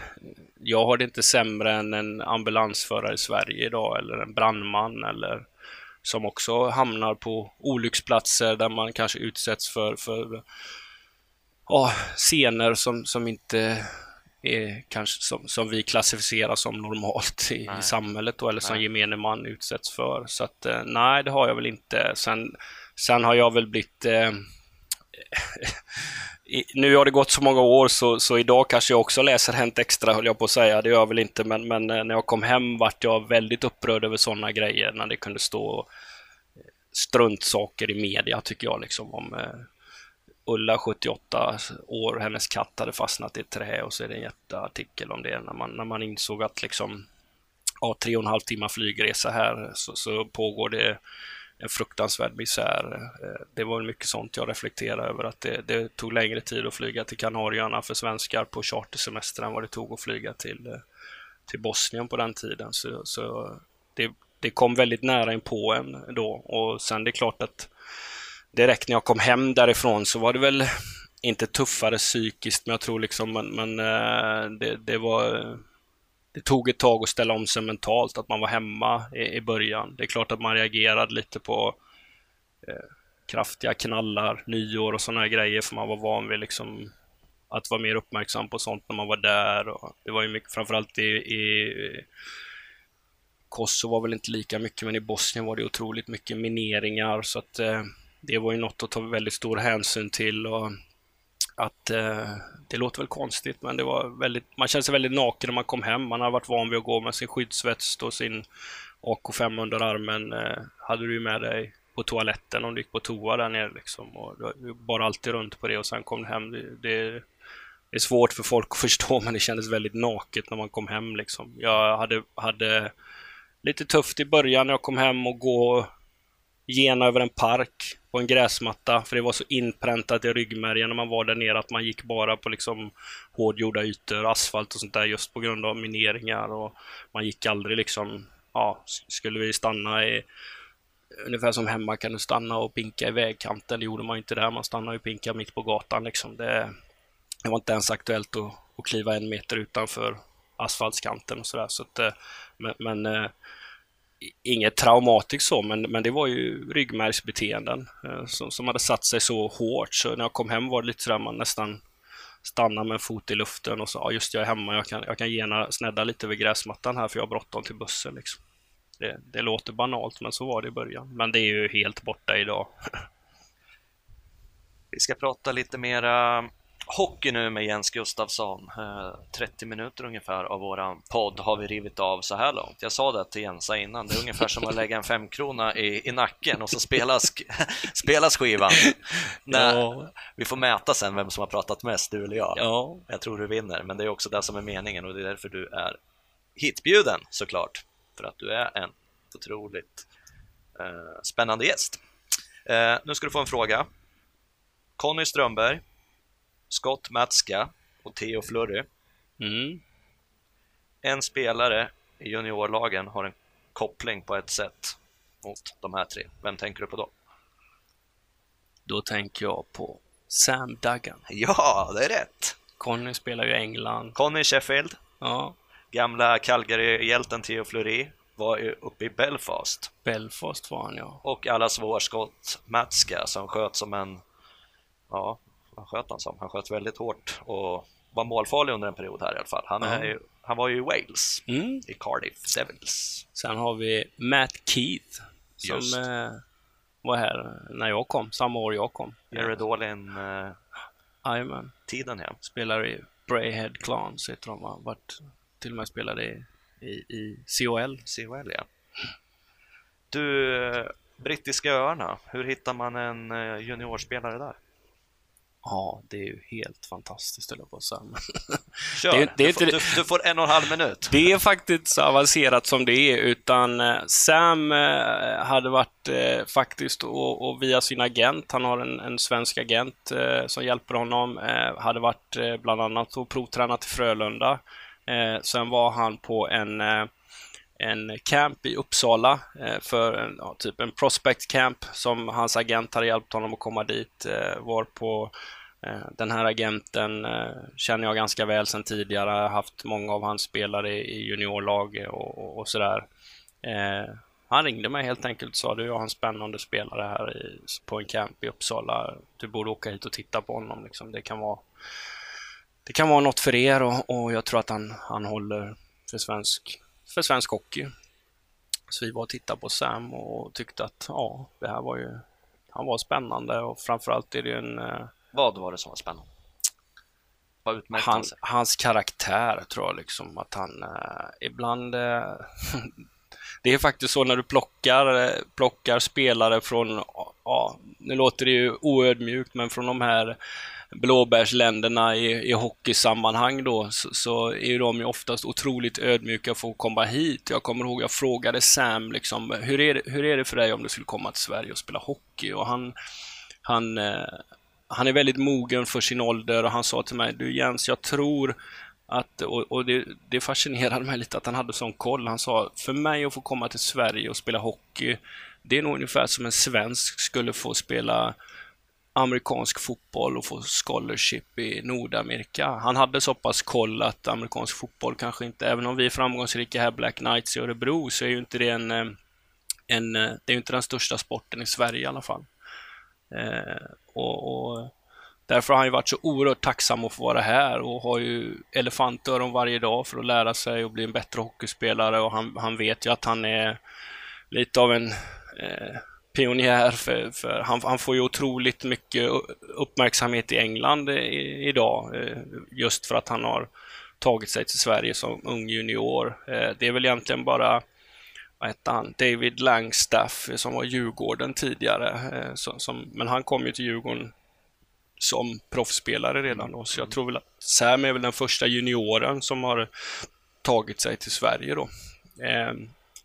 Jag har det inte sämre än en ambulansförare i Sverige idag, eller en brandman, eller som också hamnar på olycksplatser där man kanske utsätts för, för oh, scener som, som inte är kanske som, som vi klassificerar som normalt i, i samhället då, eller som nej. gemene man utsätts för. Så att eh, nej, det har jag väl inte. Sen, sen har jag väl blivit eh, nu har det gått så många år så, så idag kanske jag också läser Hänt Extra höll jag på att säga. Det gör jag väl inte men, men eh, när jag kom hem vart jag väldigt upprörd över sådana grejer när det kunde stå struntsaker i media tycker jag liksom om Ulla 78 år, hennes katt hade fastnat i ett trä och så är det en jätteartikel om det när man, när man insåg att liksom ja, tre och en halv timme flygresa här så, så pågår det en fruktansvärd misär. Eh, det var mycket sånt jag reflekterade över, att det, det, tog längre tid att flyga till Kanarieöarna för svenskar på chartersemester än vad det tog att flyga till, eh, till Bosnien på den tiden. Så, så det, det kom väldigt nära in på en då och sen det är klart att direkt när jag kom hem därifrån så var det väl inte tuffare psykiskt, men jag tror liksom, men, men eh, det, det, var det tog ett tag att ställa om sig mentalt, att man var hemma i, i början. Det är klart att man reagerade lite på eh, kraftiga knallar, nyår och sådana grejer, för man var van vid liksom att vara mer uppmärksam på sånt när man var där. Och det var ju mycket, framförallt i, i Kosovo var väl inte lika mycket, men i Bosnien var det otroligt mycket mineringar, så att eh, det var ju något att ta väldigt stor hänsyn till och att eh, det låter väl konstigt, men det var väldigt, man kände sig väldigt naken när man kom hem. Man har varit van vid att gå med sin skyddsväst och sin AK5 under armen eh, hade du ju med dig på toaletten om du gick på toa där nere liksom. Och du bar alltid runt på det och sen kom du hem. Det, det, det är svårt för folk att förstå men det kändes väldigt naket när man kom hem liksom. Jag hade, hade lite tufft i början när jag kom hem och gå gena över en park på en gräsmatta, för det var så inpräntat i ryggmärgen när man var där nere att man gick bara på liksom hårdgjorda ytor, asfalt och sånt där just på grund av mineringar och man gick aldrig liksom, ja, skulle vi stanna i Ungefär som hemma kan du stanna och pinka i vägkanten. Det gjorde man inte där. Man stannade och pinka mitt på gatan. Liksom. Det, det var inte ens aktuellt att, att kliva en meter utanför asfaltskanten och sådär. Så, så eh, men, men eh, inget traumatiskt så, men, men det var ju ryggmärgsbeteenden eh, som, som hade satt sig så hårt. Så när jag kom hem var det lite sådär man nästan stannade med en fot i luften och sa ja, just jag är hemma, jag kan, jag kan gena snedda lite över gräsmattan här för jag har bråttom till bussen. Liksom. Det, det låter banalt, men så var det i början. Men det är ju helt borta idag. Vi ska prata lite mera hockey nu med Jens Gustafsson. 30 eh, minuter ungefär av våran podd har vi rivit av så här långt. Jag sa det till Jensa innan, det är ungefär som att lägga en femkrona i, i nacken och så spelas, spelas skivan. Ja. Vi får mäta sen vem som har pratat mest, du eller jag. Ja. Jag tror du vinner, men det är också det som är meningen och det är därför du är hitbjuden såklart. För att du är en otroligt eh, spännande gäst. Eh, nu ska du få en fråga. Conny Strömberg Scott Matska och Theo Flurry. Mm. En spelare i juniorlagen har en koppling på ett sätt mot de här tre. Vem tänker du på då? Då tänker jag på Sam Duggan. Ja, det är rätt! Conny spelar ju i England. Conny Sheffield. Ja. Gamla Calgary-hjälten Theo Fleury var ju uppe i Belfast. Belfast var han, ja. Och allas vår Scott Matska som sköt som en, ja, vad sköt han som? Han sköt väldigt hårt och var målfarlig under en period här i alla fall. Han, är ju, han var ju i Wales, mm. i Cardiff Devils. Sen har vi Matt Keith som eh, var här när jag kom, samma år jag kom. Jared Olin eh, tiden ja. Spelar i Brayhead Clans heter de va? Vart till och med spelade i, i, i COL. COL ja. Du, Brittiska öarna, hur hittar man en eh, juniorspelare där? Ja, det är ju helt fantastiskt, eller på att säga. Kör, det, det du, får, du, du, får en och en halv minut. Det är faktiskt så avancerat som det är, utan eh, Sam eh, hade varit eh, faktiskt, och, och, via sin agent, han har en, en svensk agent som hjälper honom, hade varit bland annat och provtränat i Frölunda. Sen var han på en en camp i Uppsala eh, för en, ja, typ en prospect camp som hans agent hade hjälpt honom att komma dit. Eh, var på eh, den här agenten känner jag ganska väl sedan tidigare. Jag har haft många av hans spelare i juniorlag och, och, och sådär. Eh, han ringde mig helt enkelt och sa du, jag har en spännande spelare här i, på en camp i Uppsala. Du borde åka hit och titta på honom. Liksom. Det, kan vara, det kan vara något för er och, och jag tror att han, han håller för svensk, för svensk hockey. Så vi var och tittade på Sam och tyckte att ja, det här var ju, han var spännande och framförallt är det en vad var det som var spännande? Vad han, hans karaktär tror jag liksom att han eh, ibland eh, Det är faktiskt så när du plockar, eh, plockar spelare från, ja, nu låter det ju oödmjukt, men från de här blåbärsländerna i, i hockeysammanhang då, så, så är ju de ju oftast otroligt ödmjuka för att komma hit. Jag kommer ihåg, jag frågade Sam liksom, hur är det, hur är det för dig om du skulle komma till Sverige och spela hockey? Och han, han, eh, han är väldigt mogen för sin ålder och han sa till mig, du Jens, jag tror att, och, och det, det fascinerade mig lite att han hade sån koll. Han sa, för mig att få komma till Sverige och spela hockey, det är nog ungefär som en svensk skulle få spela amerikansk fotboll och få scholarship i Nordamerika. Han hade så pass koll att amerikansk fotboll kanske inte, även om vi är framgångsrika här, Black Knights i Örebro, så är ju inte det en, eh, en eh, det är ju inte den största sporten i Sverige i alla fall. Eh, och, och, därför har han ju varit så oerhört tacksam att få vara här och har ju elefantöron varje dag för att lära sig och bli en bättre hockeyspelare och han, han vet ju att han är lite av en eh, pionjär för, för han, han, får ju otroligt mycket uppmärksamhet i England i, idag eh, just för att han har tagit sig till Sverige som ung junior. Eh, det är väl egentligen bara vad hette han? David Langstaff som var Djurgården tidigare. Som, som, men han kom ju till Djurgården som proffsspelare redan då, så jag tror väl att Sam är väl den första junioren som har tagit sig till Sverige då. Eh,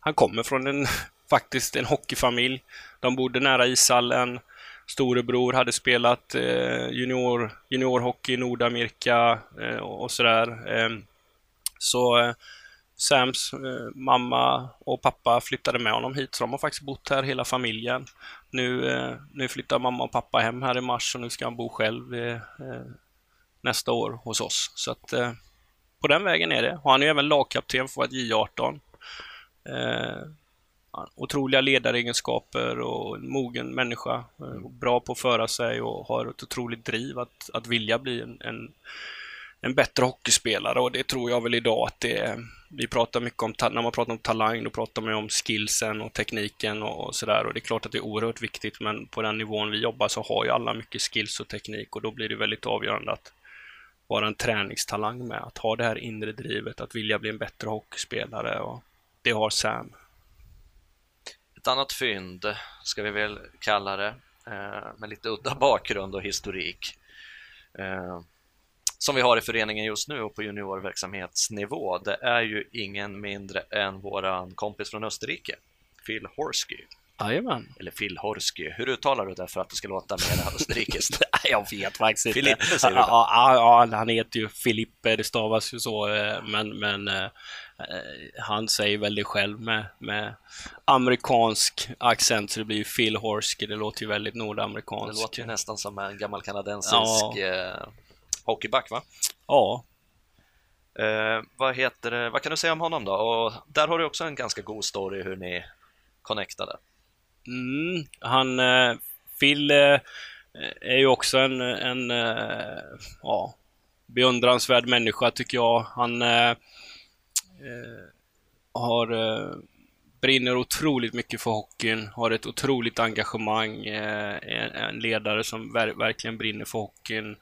han kommer från en, faktiskt en hockeyfamilj. De bodde nära ishallen. Storebror hade spelat eh, junior, juniorhockey i Nordamerika eh, och sådär. Eh, så eh, Sams eh, mamma och pappa flyttade med honom hit, så de har faktiskt bott här hela familjen. Nu, eh, nu flyttar mamma och pappa hem här i mars och nu ska han bo själv eh, eh nästa år hos oss. Så att eh, på den vägen är det. Och han är även lagkapten för ett J18. Otroliga ledaregenskaper och en mogen människa. Eh, bra på att föra sig och har ett otroligt driv att, att vilja bli en, en, en bättre hockeyspelare och det tror jag väl idag att det är. Vi pratar mycket om, när man pratar om talang, då pratar man om skillsen och tekniken och, och sådär och det är klart att det är oerhört viktigt men på den nivån vi jobbar så har ju alla mycket skills och teknik och då blir det väldigt avgörande att vara en träningstalang med, att ha det här inre drivet, att vilja bli en bättre hockeyspelare och det har Sam. Ett annat fynd, ska vi väl kalla det, eh, med lite udda bakgrund och historik eh, som vi har i föreningen just nu och på juniorverksamhetsnivå, det är ju ingen mindre än våran kompis från Österrike, Phil Horsky. Jajamän. Eller Phil Horsky. Hur uttalar du det för att det ska låta mer österrikiskt? jag vet faktiskt inte. Filippe säger du ja, ja, han heter ju Filippe, det stavas ju så, eh, men, men han säger väl det själv med, med amerikansk accent, så det blir ju Phil Horsky, det låter ju väldigt nordamerikanskt. Det låter ju nästan som en gammal kanadensisk ja. eh, hockeyback, va? Ja. Eh, vad heter det, vad kan du säga om honom då? Och där har du också en ganska god story hur ni connectade. Mm, han, eh, Phil eh, är ju också en, en eh, ja, beundransvärd människa tycker jag. Han Eh, har eh, brinner otroligt mycket för hockeyn, har ett otroligt engagemang, eh, en ledare som verkligen brinner för hockeyn.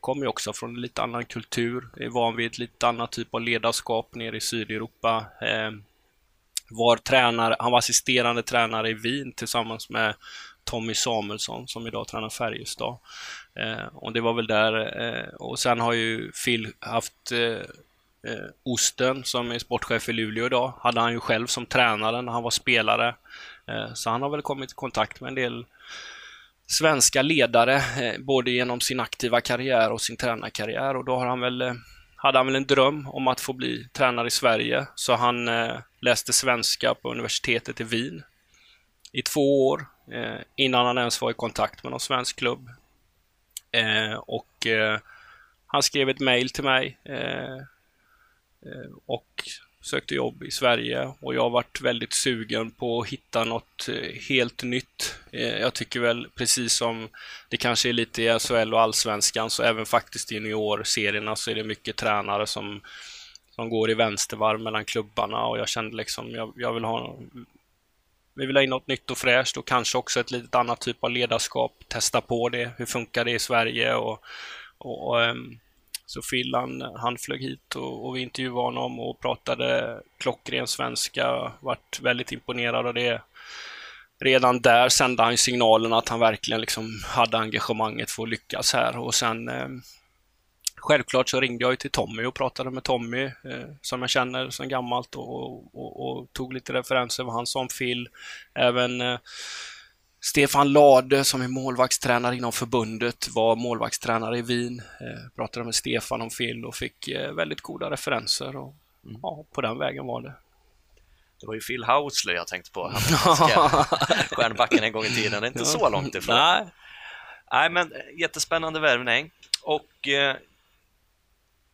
Kommer också från en lite annan kultur, är van vid ett lite annat typ av ledarskap nere i Sydeuropa var tränare, han var assisterande tränare i Wien tillsammans med Tommy Samuelsson som idag tränar Färjestad. Eh, och det var väl där, eh, och sen har ju Phil haft eh, Osten som är sportchef i Luleå idag, hade han ju själv som tränare när han var spelare. Eh, så han har väl kommit i kontakt med en del svenska ledare, eh, både genom sin aktiva karriär och sin tränarkarriär och då har han väl eh, hade han väl en dröm om att få bli tränare i Sverige, så han eh, läste svenska på universitetet i Wien i två år eh, innan han ens var i kontakt med någon svensk klubb. Eh, och eh, han skrev ett mail till mig eh, Eh, och sökte jobb i Sverige och jag varit väldigt sugen på att hitta något eh, helt nytt. Eh, jag tycker väl precis som det kanske är lite i SHL och Allsvenskan så även faktiskt i juniorserierna så är det mycket tränare som, som går i vänstervarv mellan klubbarna och jag kände liksom jag, jag vill ha vi vill ha in något nytt och fräscht och kanske också ett litet annat typ av ledarskap. Testa på det. Hur funkar det i Sverige? Och, och, och ehm, så Phil han, han flög hit och, och vi intervjuade honom och pratade klockren svenska, vart väldigt imponerad av det. Redan där sände han signalen att han verkligen liksom hade engagemanget för att lyckas här och sen eh, Självklart så ringde jag till Tommy och pratade med Tommy eh, som jag känner sedan gammalt och, och, och, tog lite referenser vad han sa om Phil. Även eh, Stefan Lade som är målvaktstränare inom förbundet var målvaktstränare i Wien. Eh, pratade med Stefan om Phil och fick eh, väldigt goda referenser och mm. ja, på den vägen var det. Det var ju Phil Housley jag tänkte på, stjärnbacken en gång i tiden, det är inte så långt ifrån. Nej. Nej, men eh, jättespännande värvning och eh,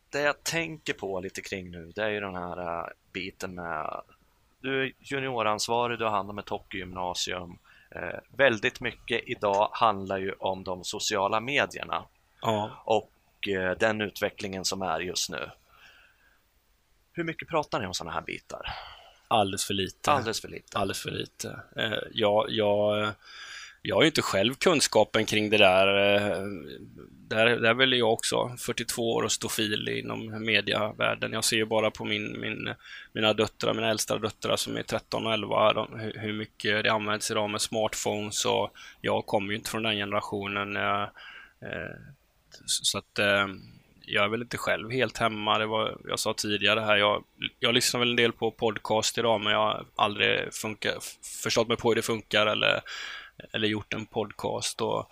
det jag tänker på lite kring nu, det är ju den här biten med du är junioransvarig, du har hand om ett hockeygymnasium, väldigt mycket idag handlar ju om de sociala medierna ja. och eh, den utvecklingen som är just nu. Hur mycket pratar ni om sådana här bitar? Alldeles för lite. Alldeles för lite. Alldeles för lite. Eh, jag, jag jag har ju inte själv kunskapen kring det där. Eh, där, där vill jag också 42 år och stofil inom mediavärlden. Jag ser ju bara på min, min, mina döttrar, mina äldsta döttrar som är 13 och 11, de, hur mycket det används idag med smartphones och jag kommer ju inte från den generationen. Eh, så att eh, jag är väl inte själv helt hemma. Det var, jag sa tidigare här, jag, jag lyssnar väl en del på podcast idag men jag har aldrig funka, förstått mig på hur det funkar eller eller gjort en podcast. Och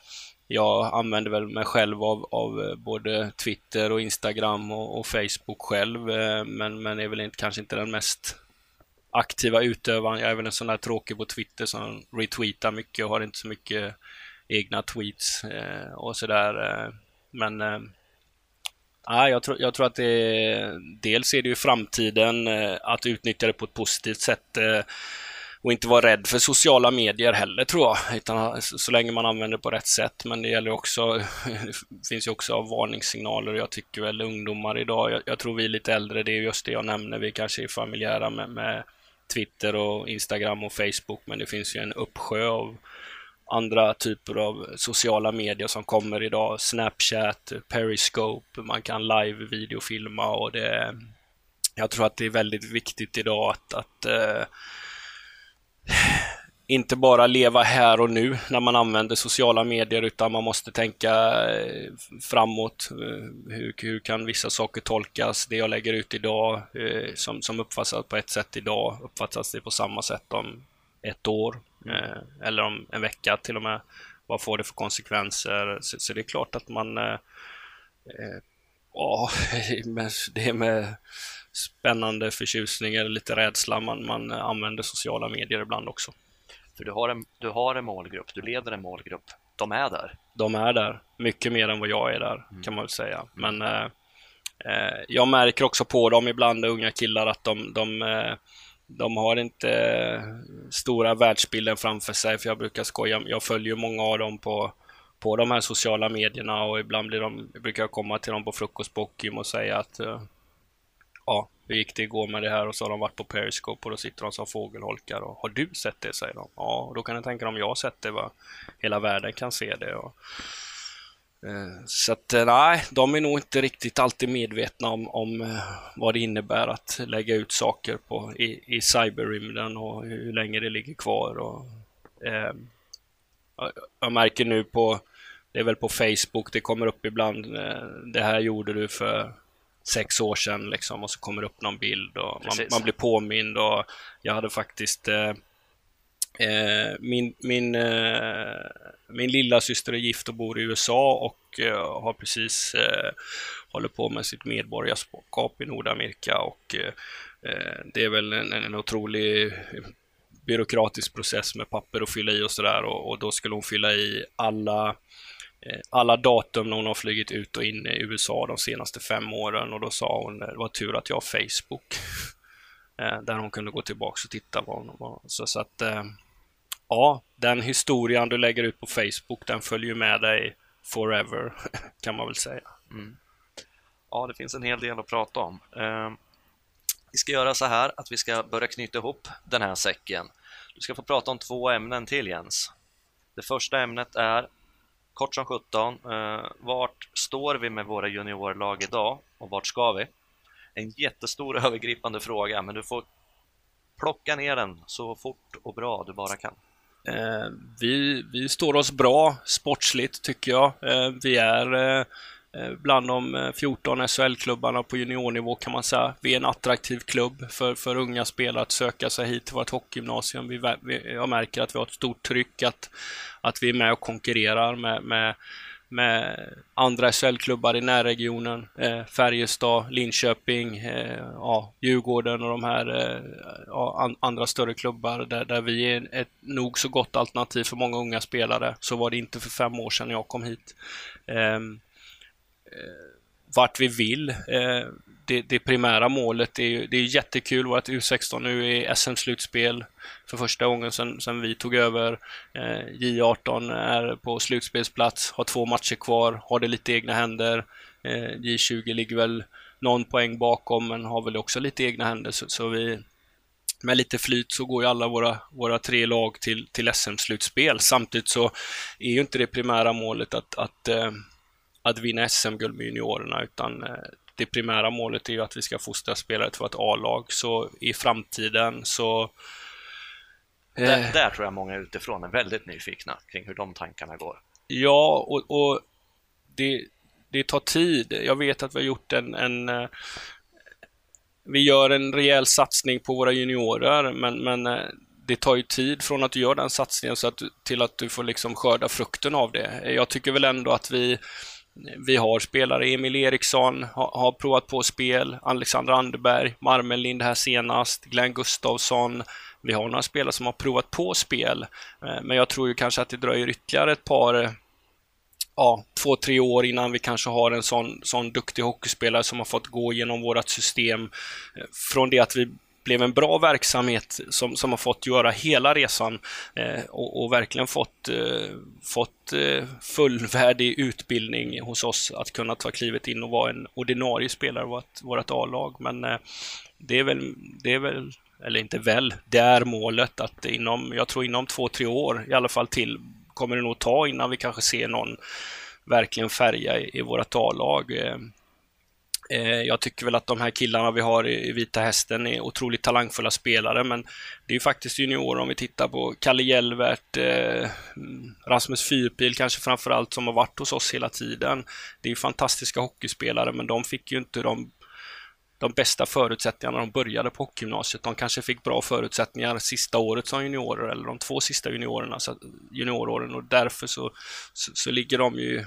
jag använder väl mig själv av, av eh, både Twitter och Instagram och, och, Facebook själv, eh, men, men är väl inte, kanske inte den mest aktiva utövaren. Jag är väl en sån där tråkig på Twitter som retweetar mycket och har inte så mycket egna tweets eh, och sådär. Eh, men Ja, jag, tror, jag tror att det dels är det ju framtiden att utnyttja det på ett positivt sätt och inte vara rädd för sociala medier heller tror jag, utan eh, så länge man använder det på rätt sätt. Men det gäller också, det finns ju också varningssignaler och jag tycker väl ungdomar idag, jag, jag tror vi är lite äldre, det är just det jag nämner, vi kanske är familjära med, med Twitter och Instagram och Facebook, men det finns ju en uppsjö av andra typer av sociala medier som kommer idag. Snapchat, Periscope, man kan live-videofilma och det... Jag tror att det är väldigt viktigt idag att, att eh, inte bara leva här och nu när man använder sociala medier utan man måste tänka eh, framåt. Eh, hur, hur kan vissa saker tolkas? Det jag lägger ut idag eh, som, som uppfattas på ett sätt idag uppfattas det på samma sätt om ett år eller om en vecka till och med. Vad får det för konsekvenser? Så, så det är klart att man Ja, det är med spännande förtjusning eller lite rädsla man, man använder sociala medier ibland också. För du har, en, du har en målgrupp, du leder en målgrupp. De är där. De är där, mycket mer än vad jag är där mm. kan man väl säga. Men eh, eh, jag märker också på dem ibland, unga killar, att de, de, eh, de har inte stora världsbilden framför sig. För jag brukar skoja, jag följer många av dem på på de här sociala medierna och ibland blir de, brukar jag komma till dem på frukost på och säga att eh, ja, hur gick det igår med det här? Och så har de varit på Periscope och då sitter de som fågelholkar. Och, har du sett det? säger de. Ja, och då kan jag tänka om jag har sett det, vad hela världen kan se det. Och, eh, så att eh, nej, de är nog inte riktigt alltid medvetna om, om eh, vad det innebär att lägga ut saker på, i, i cyberrymden och hur länge det ligger kvar. Och, eh, jag märker nu på, det är väl på Facebook, det kommer upp ibland, eh, det här gjorde du för sex år sedan liksom och så kommer det upp någon bild och man, man, blir påmind och jag hade faktiskt eh, eh, min, min, eh, min lilla syster är gift och bor i USA och eh, har precis eh, håller på med sitt medborgarskap i Nordamerika och eh, det är väl en, en otrolig byråkratisk process med papper att fylla i och sådär och, och, då skulle hon fylla i alla Eh, alla datum när hon har flugit ut och in i USA de senaste fem åren och då sa hon eh, det var tur att jag har Facebook. Eh, där hon kunde gå tillbaka och titta vad hon var. Så, så att ja, den historien du lägger ut på Facebook den följer med dig forever kan man väl säga. Mm. Ja, det finns en hel del att prata om. Ehm, vi ska göra så här att vi ska börja knyta ihop den här säcken. Du ska få prata om två ämnen till Jens. Det första ämnet är kort som 17. Eh, vart står vi med våra juniorlag idag och vart ska vi? En jättestor övergripande fråga, men du får plocka ner den så fort och bra du bara kan. Eh, vi, vi står oss bra sportsligt tycker jag. Eh, vi är eh, Eh, Eh, bland de eh, 14 SHL-klubbarna på juniornivå kan man säga. Vi är en attraktiv klubb för, för unga spelare att söka sig hit till vårt hockeygymnasium. Vi, vi, jag märker att vi har ett stort tryck, att, att vi är med och konkurrerar med, med, med andra SHL-klubbar i närregionen. Eh, Färjestad, Linköping, eh, ja, Djurgården och de här eh, ja, an, andra större klubbar där, där vi är ett nog så gott alternativ för många unga spelare. Så var det inte för fem år sedan jag kom hit. Eh, Eh, vart vi vill. Eh, det, det primära målet är ju, det är jättekul. Vårt U16 nu är SM-slutspel för första gången sedan, sedan vi tog över. Eh, J18 är på slutspelsplats, har två matcher kvar, har det lite egna händer. Eh, J20 ligger väl någon poäng bakom men har väl också lite egna händer så, så vi med lite flyt så går ju alla våra, våra tre lag till, till SM-slutspel. Samtidigt så är ju inte det primära målet att, att, att vinna SM-guld med juniorerna, utan eh, det primära målet är ju att vi ska fostra spelare till vårt A-lag. Så i framtiden så... Där, eh, där, tror jag många utifrån är väldigt nyfikna kring hur de tankarna går. Ja, och, och det, det tar tid. Jag vet att vi har gjort en, en eh, vi gör en rejäl satsning på våra juniorer, men, men det tar ju tid från att du gör den satsningen så att, till att du får liksom skörda frukten av det. Jag tycker väl ändå att vi, vi har spelare, Emil Eriksson har, har provat på spel, Alexander Anderberg, Marmelind här senast, Glenn Gustavsson. Vi har några spelare som har provat på spel, eh, men jag tror ju kanske att det dröjer ytterligare ett par eh, ja, två, tre år innan vi kanske har en sån, sån duktig hockeyspelare som har fått gå genom vårt system. Eh, från det att vi blev en bra verksamhet som, som har fått göra hela resan eh, och, och, verkligen fått, eh, fått eh, fullvärdig utbildning hos oss att kunna ta klivet in och vara en ordinarie spelare i vårt, vårt A-lag. Men eh, det är väl, det är väl, eller inte väl, det är målet att inom, jag tror inom två, tre år i alla fall till kommer det nog ta innan vi kanske ser någon verkligen färga i, i vårt A-lag. Eh, Eh, jag tycker väl att de här killarna vi har i Vita Hästen är otroligt talangfulla spelare, men det är ju faktiskt juniorer om vi tittar på Kalle Hjelvert, eh, Rasmus Fyrpil kanske framförallt, som har varit hos oss hela tiden. Det är ju fantastiska hockeyspelare, men de fick ju inte de de bästa förutsättningarna när de började på hockeygymnasiet. De kanske fick bra förutsättningar sista året som juniorer eller de två sista juniorerna, så, junioråren och därför så, så, så ligger de ju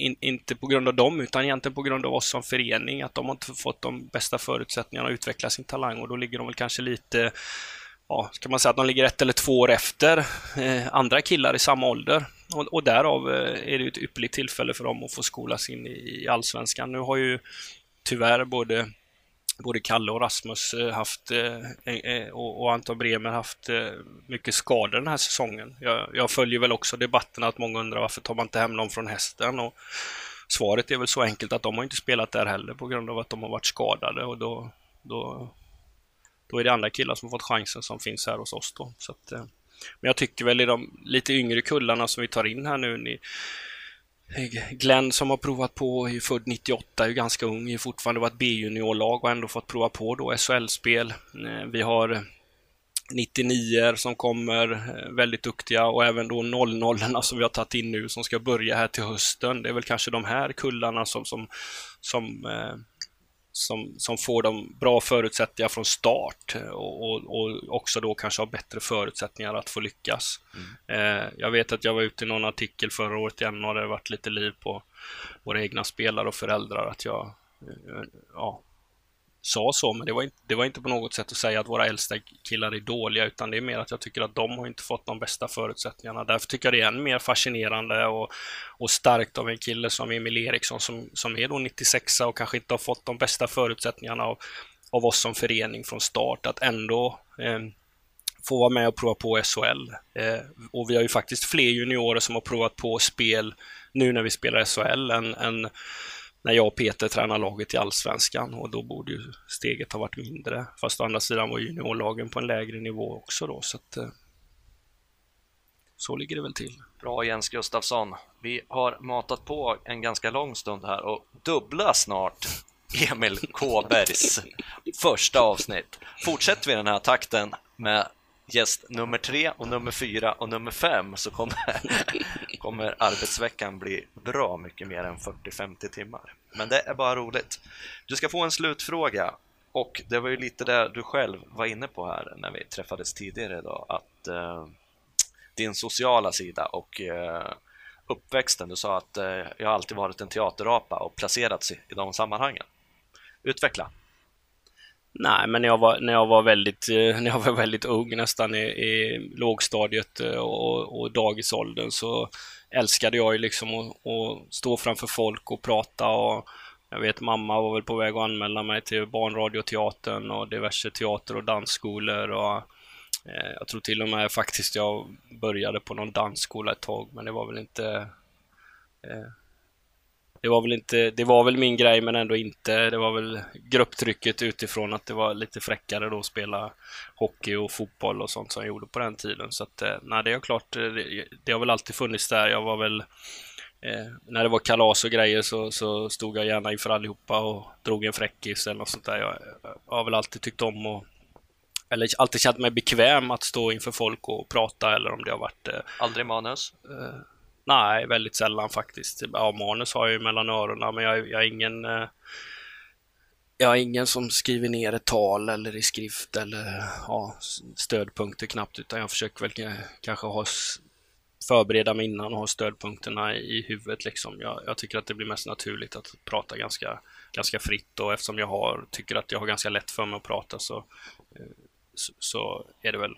in, inte på grund av dem, utan egentligen på grund av oss som förening, att de har inte fått de bästa förutsättningarna att utveckla sin talang och då ligger de väl kanske lite, ja, ska man säga att de ligger ett eller två år efter eh, andra killar i samma ålder. Och, och därav eh, är det ett ypperligt tillfälle för dem att få skolas in i, i allsvenskan. Nu har ju tyvärr både både Kalle och Rasmus eh, haft eh, eh, och Anton Bremer haft mycket skador den här säsongen. Jag, jag, följer väl också debatten att många undrar varför tar man inte hem någon från hästen? Och svaret är väl så enkelt att de har inte spelat där heller på grund av att de har varit skadade och då, då, då är det andra killar som har fått chansen som finns här hos oss då. Så att, men jag tycker väl i de lite yngre kullarna som vi tar in här nu, ni, Glenn som har provat på, är född 98, är ganska ung, är fortfarande varit B-juniorlag och ändå fått prova på då SHL-spel. Eh, vi har eh, 99 som kommer, eh, väldigt duktiga och även då 00 som vi har tagit in nu som ska börja här till hösten. Det är väl kanske de här kullarna som, som, som eh, som, som får de bra förutsättningar från start och, och, och, också då kanske har bättre förutsättningar att få lyckas. Mm. Eh, jag vet att jag var ute i någon artikel förra året igen och det har varit lite liv på våra egna spelare och föräldrar att jag eh, ja, sa så, men det var, inte, det var inte på något sätt att säga att våra äldsta killar är dåliga, utan det är mer att jag tycker att de har inte fått de bästa förutsättningarna. Därför tycker jag det är än mer fascinerande och, och starkt av en kille som Emil Eriksson som, som är då 96 och kanske inte har fått de bästa förutsättningarna av, av oss som förening från start, att ändå eh, få vara med och prova på SHL. Eh, och vi har ju faktiskt fler juniorer som har provat på spel nu när vi spelar SHL än, än när jag och Peter tränar laget i Allsvenskan och då borde ju steget ha varit mindre. Fast å andra sidan var juniorlagen på en lägre nivå också då, så att, eh, så ligger det väl till. Bra Jens Gustafsson. Vi har matat på en ganska lång stund här och dubbla snart Emil Kåbergs första avsnitt. Fortsätter vi den här takten med gäst nummer tre och nummer fyra och nummer fem så kommer, kommer arbetsveckan bli bra mycket mer än 40-50 timmar. Men det är bara roligt. Du ska få en slutfråga och det var ju lite det du själv var inne på här när vi träffades tidigare idag, att eh, din sociala sida och eh, uppväxten, du sa att eh, jag alltid varit en teaterapa och placerats i, i de sammanhangen. Utveckla! Nej, men när jag var, när jag var, väldigt, eh, när jag var väldigt ung, nästan i, i lågstadiet eh, och, och dagisåldern, så älskade jag ju liksom att, att, stå framför folk och prata. Och jag vet mamma var väl på väg att anmäla mig till Barnradioteatern och diverse teater och dansskolor. Och, eh, jag tror till och med faktiskt jag började på någon dansskola ett tag, men det var väl inte... Eh, det var väl inte, det var väl min grej men ändå inte. Det var väl grupptrycket utifrån att det var lite fräckare då att spela hockey och fotboll och sånt som jag gjorde på den tiden. Så att, eh, nej, det är klart, eh, det, det har väl alltid funnits där. Jag var väl Eh, när det var kalas och grejer så, så, stod jag gärna inför allihopa och drog en fräckis eller något sånt där. Jag, jag har väl alltid tyckt om och eller alltid känt mig bekväm att stå inför folk och prata eller om det har varit... Eh, Aldrig manus? Eh, nej, väldigt sällan faktiskt. Ja, manus har jag ju mellan öronen men jag, jag är ingen... Eh, jag är ingen som skriver ner ett tal eller i skrift eller ja, stödpunkter knappt utan jag försöker väl kanske ha förbereda mig innan och ha stödpunkterna i huvudet. Liksom. Jag, jag, tycker att det blir mest naturligt att prata ganska, ganska fritt och eftersom jag har, tycker att jag har ganska lätt för mig att prata så, eh, så, så är det väl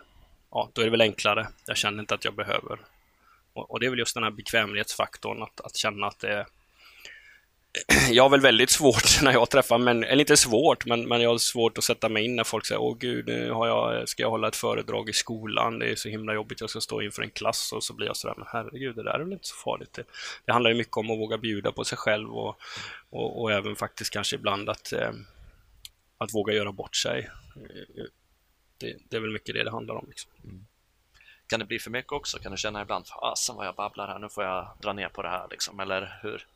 ja, då är det väl enklare. Jag känner inte att jag behöver. Och, och det är väl just den här bekvämlighetsfaktorn, att, att känna att det är jag har väl väldigt svårt när jag träffar människor, eller inte svårt, men, men jag har svårt att sätta mig in när folk säger Åh gud, nu har jag, ska jag hålla ett föredrag i skolan, det är så himla jobbigt, jag ska stå inför en klass och så blir jag sådär, men herregud, det där är väl inte så farligt. Det, det handlar ju mycket om att våga bjuda på sig själv och, och, och även faktiskt kanske ibland att, eh, att våga göra bort sig. Det, det, är väl mycket det det handlar om. Liksom. Mm. Kan det bli för mycket också? Kan du känna ibland, fasen vad jag babblar här, nu får jag dra ner på det här liksom, eller hur?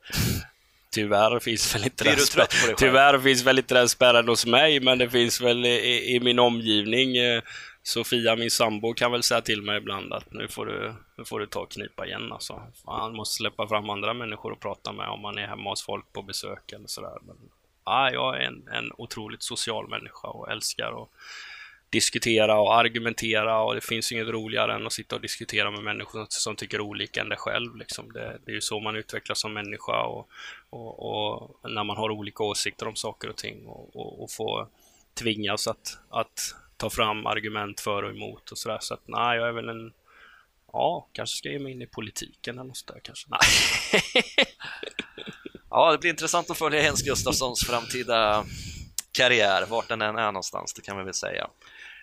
Tyvärr finns väl inte den spärren. Tyvärr finns väl inte den spärren hos mig, men det finns väl i, i min omgivning. Eh, Sofia, min sambo, kan väl säga till mig ibland att nu får du, nu får du ta och knipa igen alltså. Man måste släppa fram andra människor och prata med om man är hemma hos folk på besök eller sådär. Men, ja, jag är en, en otroligt social människa och älskar att diskutera och argumentera och det finns inget roligare än att sitta och diskutera med människor som tycker olika än dig själv. Liksom. Det, det, är ju så man utvecklas som människa och, och, och, när man har olika åsikter om saker och ting och, och, och få tvingas att, att ta fram argument för och emot och sådär. Så att nej, jag är väl en Ja, kanske ska jag ge mig in i politiken eller något sådär kanske. Nej. ja, det blir intressant att följa Jens Gustafssons framtida karriär, vart den än är någonstans, det kan vi väl säga.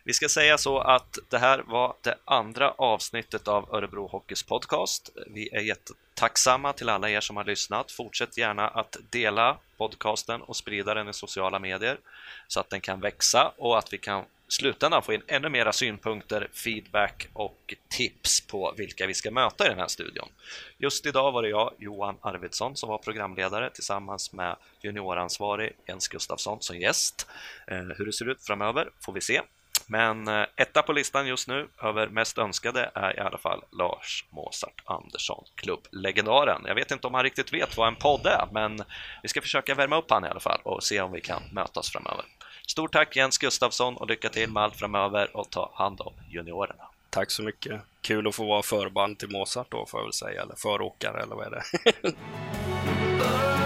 Vi ska säga så att det här var det andra avsnittet av Örebro Hockeys podcast. Vi är jättetacksamma till alla er som har lyssnat. Fortsätt gärna att dela podcasten och sprida den i sociala medier så att den kan växa och att vi kan slutändan få in ännu mera synpunkter, feedback och tips på vilka vi ska möta i den här studion. Just idag var det jag, Johan Arvidsson, som var programledare tillsammans med junioransvarig Jens Gustafsson som gäst. Eh, hur det ser ut framöver får vi se. Men eh, etta på listan just nu över mest önskade är i alla fall Lars Mozart Andersson, klubblegendaren. Jag vet inte om han riktigt vet vad en podd är, men vi ska försöka värma upp han i alla fall och se om vi kan mötas framöver. Stort tack Jens Gustafsson och lycka till med allt framöver och ta hand om juniorerna. Tack så mycket. Kul att få vara förband till Mozart då får jag väl säga, eller föråkare eller vad är det?